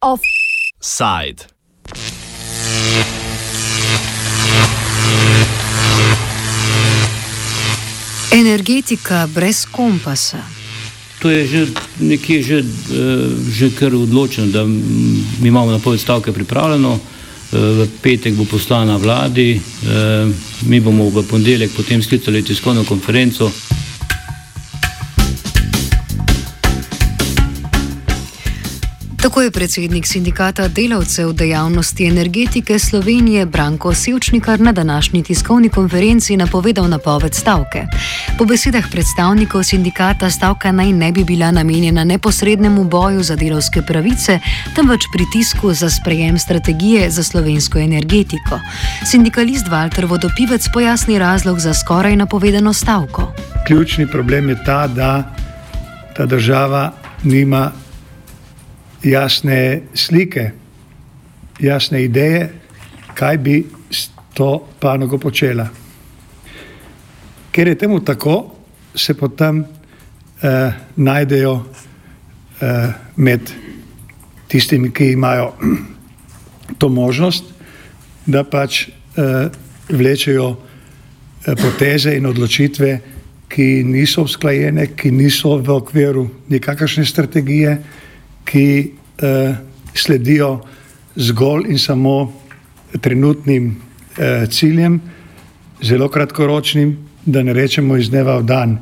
Offside. Energetika brez kompasa. To je že nekje že, že kar odločeno, da mi imamo napoved stavke pripravljeno. V petek bo poslana vladi, mi bomo v ponedeljek potem sklicali tiskovno konferenco. Tako je predsednik sindikata delavcev dejavnosti energetike Slovenije Branko Sevčnikar na današnji tiskovni konferenci napovedal napoved stavke. Po besedah predstavnikov sindikata stavka naj ne bi bila namenjena neposrednemu boju za delovske pravice, temveč pritisku za sprejem strategije za slovensko energetiko. Sindikalist Walter Vodopivec pojasni razlog za skoraj napovedano stavko. Ključni problem je ta, da ta država nima jasne slike, jasne ideje, kaj bi s to panogo počela. Ker je temu tako, se potem eh, najdejo eh, med tistimi, ki imajo to možnost, da pač eh, vlečejo eh, poteze in odločitve, ki niso usklajene, ki niso v okviru nikakršne strategije ki eh, sledijo zgolj in samo trenutnim eh, ciljem, zelo kratkoročnim, da ne rečemo iz dneva v dan.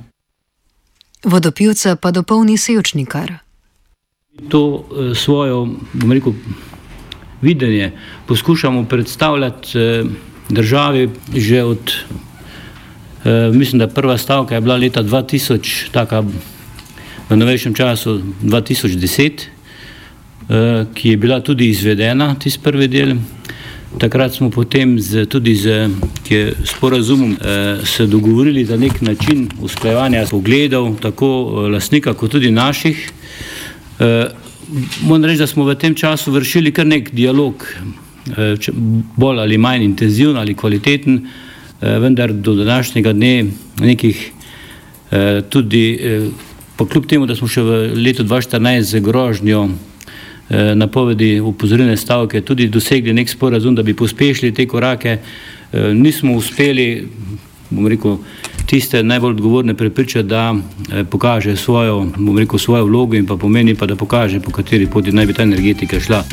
Vodopivca pa dopolni sevčnikar. To eh, svojo, bom rekel, videnje poskušamo predstavljati eh, državi že od, eh, mislim, da prva stavka je bila leta 2000, taka v novejšem času 2010, eh, ki je bila tudi izvedena, tisti prvi del. Takrat smo potem z, tudi z sporazumom eh, se dogovorili za nek način usklajevanja pogledov, tako eh, lasnika, kot tudi naših. Eh, moram reči, da smo v tem času vršili kar nek dialog, eh, če, bolj ali manj intenziven ali kvaliteten, eh, vendar do današnjega dne nekih eh, tudi eh, Pa kljub temu, da smo še v letu 2014 z grožnjo eh, napovedi upozorilne stavke tudi dosegli nek sporazum, da bi pospešili te korake, eh, nismo uspeli, bom rekel, tiste najbolj odgovorne prepričati, da eh, pokaže svojo, bom rekel, svojo vlogo in pa pomeni pa, da pokaže, po kateri poti naj bi ta energetika šla.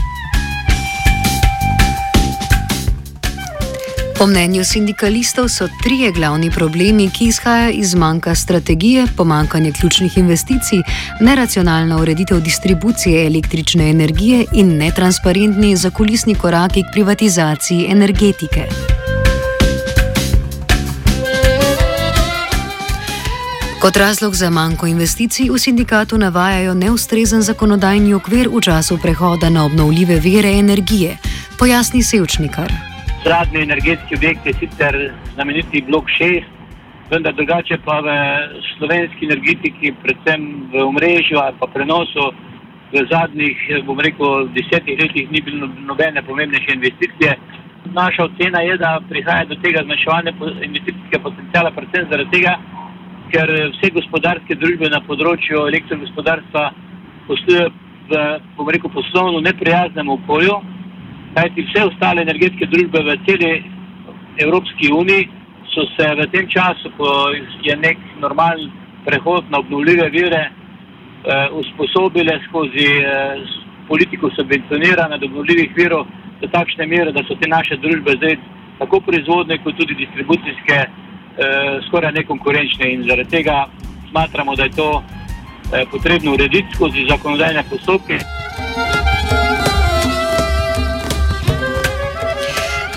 Po mnenju sindikalistov so trije glavni problemi, ki izhajajo iz manjka strategije, pomankanje ključnih investicij, neracionalna ureditev distribucije električne energije in netransparentni zakulisni koraki k privatizaciji energetike. Kot razlog za manjko investicij v sindikatu navajajo neustrezen zakonodajni okvir v času prehoda na obnovljive vere energije, pojasni Sevčnikar zadnji energetski objekt je sicer znameniti blok 6, vendar drugače pa v slovenski energetiki, predvsem v omrežju ali pa prenosu, v zadnjih, bom rekel, desetih letih ni bilo nobene pomembnejše investicije. Naša ocena je, da prihaja do tega zmanjševanja investicijskega potencijala, predvsem zaradi tega, ker vse gospodarske družbe na področju elektrogospodarstva poslujejo v, bom rekel, poslovno neprijaznem okolju, kajti vse ostale energetske družbe v celi Evropski uniji so se v tem času, ko je nek normalen prehod na obnovljive vire, eh, usposobile skozi eh, politiko subvencioniranja obnovljivih virov do takšne mere, da so te naše družbe zdaj tako proizvodne, kot tudi distribucijske eh, skoraj nekonkurenčne in zaradi tega smatramo, da je to eh, potrebno urediti skozi zakonodajne postopke.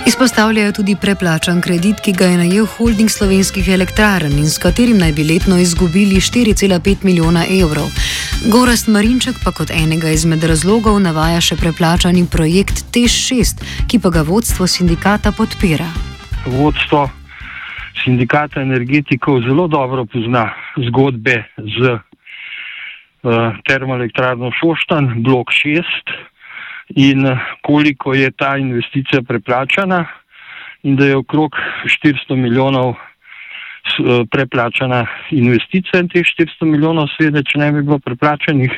Izpostavljajo tudi preplačan kredit, ki ga je najel holding slovenskih elektrarn in s katerim naj bi letno izgubili 4,5 milijona evrov. Gorast Marinček pa kot enega izmed razlogov navaja še preplačani projekt T6, ki pa ga vodstvo sindikata podpira. Vodstvo sindikata energetikov zelo dobro pozna zgodbe z uh, termoelektrarno Šoštan, blok 6 in eh, koliko je ta investicija preplačana in da je okrog 400 milijonov preplačana investicija in teh 400 milijonov, seveda, če ne bi bilo preplačanih,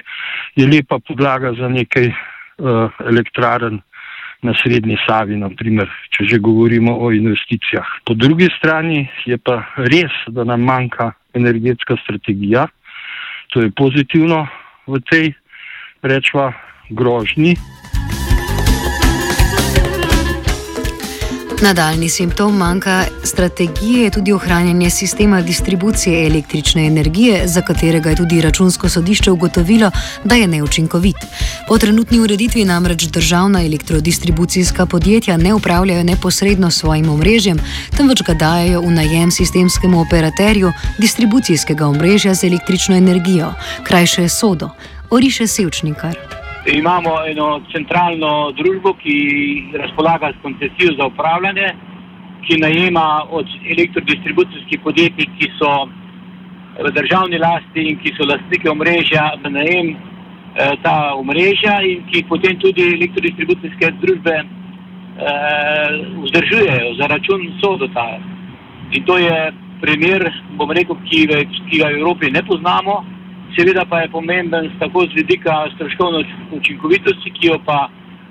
je lepa podlaga za nekaj uh, elektraren na srednji Savi, naprimer, če že govorimo o investicijah. Po drugi strani je pa res, da nam manjka energetska strategija. To je pozitivno v tej, rečva, grožnji. Nadaljni simptom manjka strategije je tudi ohranjanje sistema distribucije električne energije, za katerega je tudi računsko sodišče ugotovilo, da je neučinkovit. Po trenutni ureditvi namreč državna elektrodistribucijska podjetja ne upravljajo neposredno s svojim omrežjem, temveč ga dajo v najem sistemskemu operaterju distribucijskega omrežja z električno energijo, krajše SODO, Oriše Sevčnikar. Imamo eno centralno družbo, ki razpolaga s koncesijo za upravljanje, ki najema od elektrodistribucijskih podjetij, ki so v državni lasti in ki so lastnike omrežja, v najem eh, ta omrežja in ki potem tudi elektrodistribucijske družbe eh, vzdržujejo za račun sodota. In to je primer, bom rekel, ki, ki ga v Evropi ne poznamo. Seveda pa je pomemben tako z vidika stroškovne učinkovitosti, ki jo pa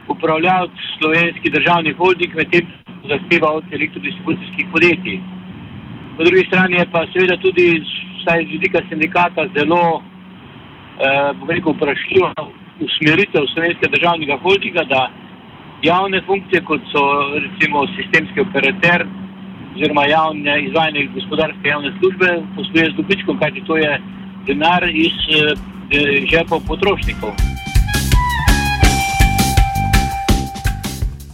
upravljavc slovenski državni holding medtem zahteva od elektrodistribucijskih podjetij. Po drugi strani je pa seveda tudi vsaj z vidika sindikata zelo, eh, bom rekel, vprašljiva usmeritev slovenskega državnega holdinga, da javne funkcije, kot so recimo sistemski operater oziroma javne izvajanje gospodarske javne službe, posluje z dobičkom, kajti to je denar iz eh, žepov potrošnikov.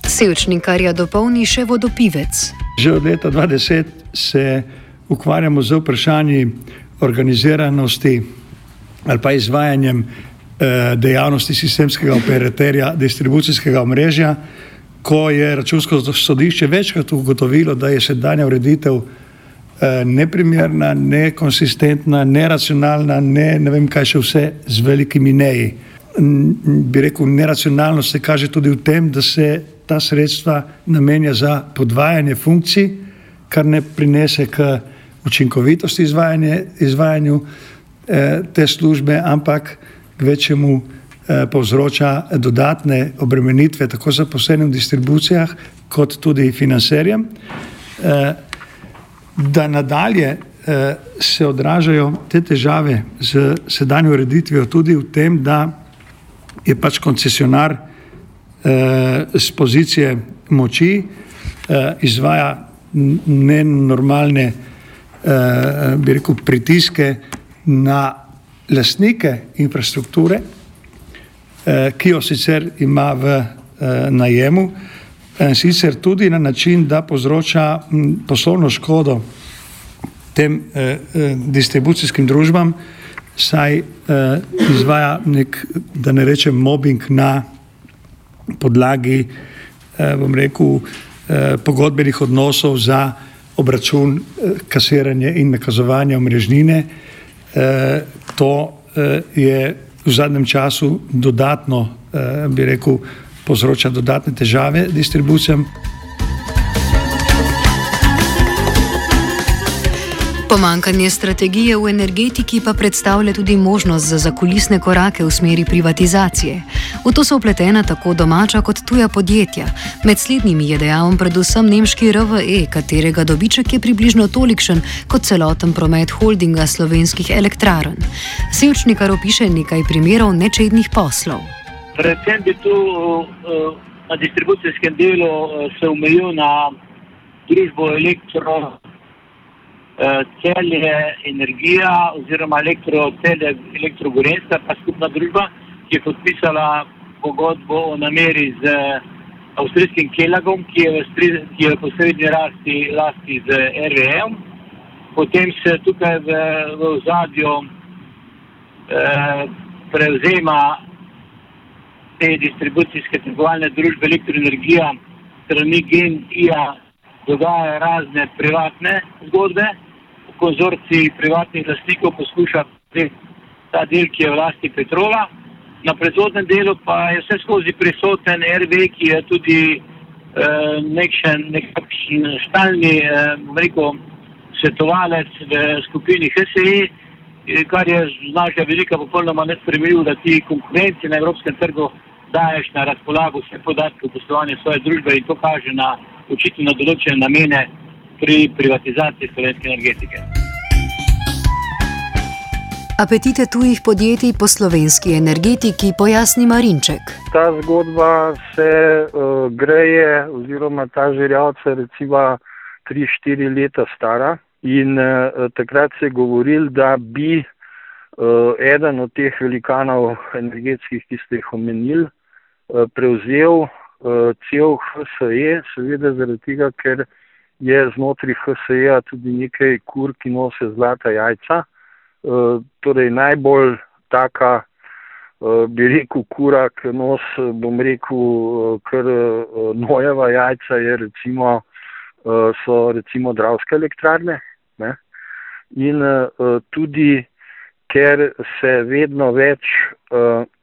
Sevčnikarja dopolni še vodopivec. Že od leta 2010 se ukvarjamo z vprašanji organiziranosti ali pa izvajanjem eh, dejavnosti sistemskega operaterja distribucijskega omrežja, ko je računsko sodišče večkrat ugotovilo, da je sedanja ureditev Eh, neprimerna, nekonsistentna, neracionalna, ne, ne vem kaj še vse z velikimi neji. Bi rekel, neracionalnost se kaže tudi v tem, da se ta sredstva namenja za podvajanje funkcij, kar ne prinese k učinkovitosti izvajanju eh, te službe, ampak k večjemu eh, povzroča dodatne obremenitve tako zaposlenim v distribucijah, kot tudi financerjem da nadalje eh, se odražajo te težave z sedanjo ureditvijo tudi v tem, da je pač koncesionar z eh, pozicije moči eh, izvaja nenormalne bi rekel, pritiske na lastnike infrastrukture, ki jo sicer ima v najemu, in sicer tudi na način, da povzroča poslovno škodo tem eh, eh, distribucijskim družbam, saj eh, izvaja nek, da ne rečem, mobbing na podlagi, eh, bom rekel, eh, pogodbenih odnosov za obračun, eh, kasiranje in nakazovanje omrežnine. Eh, to eh, je v zadnjem času dodatno, eh, bi rekel, povzroča dodatne težave distribucijam. Pomankanje strategije v energetiki pa predstavlja tudi možnost za zakulisne korake v smeri privatizacije. V to so upletena tako domača kot tuja podjetja. Med slednjimi je dejavn predvsem nemški RVE, katerega dobiček je približno tolikšen kot celoten promet holdinga slovenskih elektrarn. Sevčnikar opiše nekaj primerov nečednih poslov. Predvsem bi tu uh, na distribucijskem delu uh, se omejil na družbo elektro, uh, celje energija oziroma elektro, celje elektrogorenska, pa skupna družba, ki je podpisala pogodbo o nameri z avstrijskim Kelagom, ki je v, stri, ki je v posrednji rasti, lasti z RVM. Potem se tukaj v, v zadju uh, prevzema te distribucijske trgovalne družbe elektroenergija strani GNI-ja dogajajo razne privatne zgodbe. Konzorci privatnih lastnikov poskuša ta del, ki je v lasti petrola. Na predhodnem delu pa je vse skozi prisoten RV, ki je tudi eh, nekšen, nekakšen stalni, eh, rekel, svetovalec v skupini HSE, kar je z našega velika popolnoma nespremljivo, da ti konkurenci na evropskem trgu daješ na razpolago vse podatke o poslovanju svoje družbe in to kaže na očitno določene namene pri privatizaciji slovenske energetike. Apetite tujih podjetij po slovenski energetiki pojasni Marinček. Ta zgodba se uh, greje oziroma ta žirjavca je recimo 3-4 leta stara in uh, takrat se je govoril, da bi uh, eden od teh velikanov energetskih, ki ste jih omenili, uh, prevzel uh, cel HSE, seveda zaradi tega, ker je znotraj HSE tudi nekaj kur, ki nose zlata jajca. Eh, torej najbolj taka, eh, bi rekel, kura, ki nos, bom rekel, eh, kar nojeva jajca je recimo, so recimo dravske elektrarne. In tudi, ker se vedno več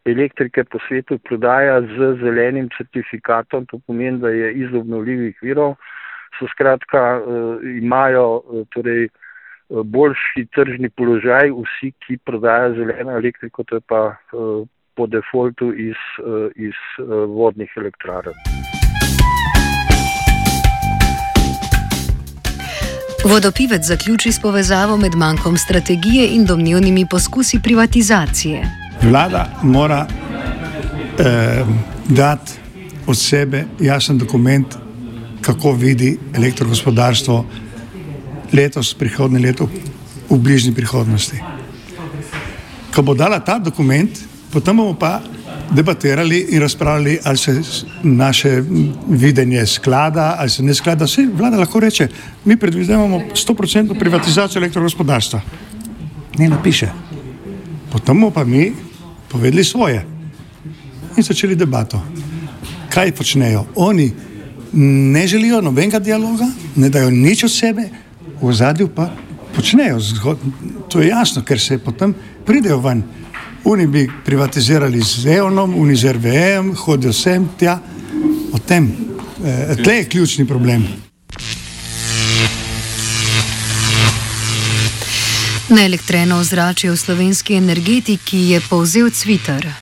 elektrike po svetu prodaja z zelenim certifikatom, to pomeni, da je iz obnovljivih virov, so skratka, imajo torej, boljši tržni položaj vsi, ki prodajajo zeleno elektriko, to je pa po defaultu iz, iz vodnih elektrarn. Vodopivec zaključi s povezavo med manjkom strategije in domnevnimi poskusi privatizacije. Vlada mora eh, dati od sebe jasen dokument, kako vidi elektrogospodarstvo letos, prihodnje leto, v bližnji prihodnosti. Ko bo dala ta dokument, potem bomo pa debatirali in razpravljali, ali se naše videnje sklada ali se ne sklada. Vse vlada lahko reče, mi predvidevamo 100% privatizacijo elektrogospodarstva. Ne napiše. Potem bomo pa mi povedali svoje in začeli debato. Kaj počnejo? Oni ne želijo nobenega dialoga, ne dajo nič od sebe, v zadju pa počnejo. To je jasno, ker se potem pridejo ven. Oni bi privatizirali z EON-om, oni z RVE-jem, hodijo sem tja. O tem, eh, tle je ključni problem. Na elektreno ozračje v slovenski energetiki je povzel Twitter.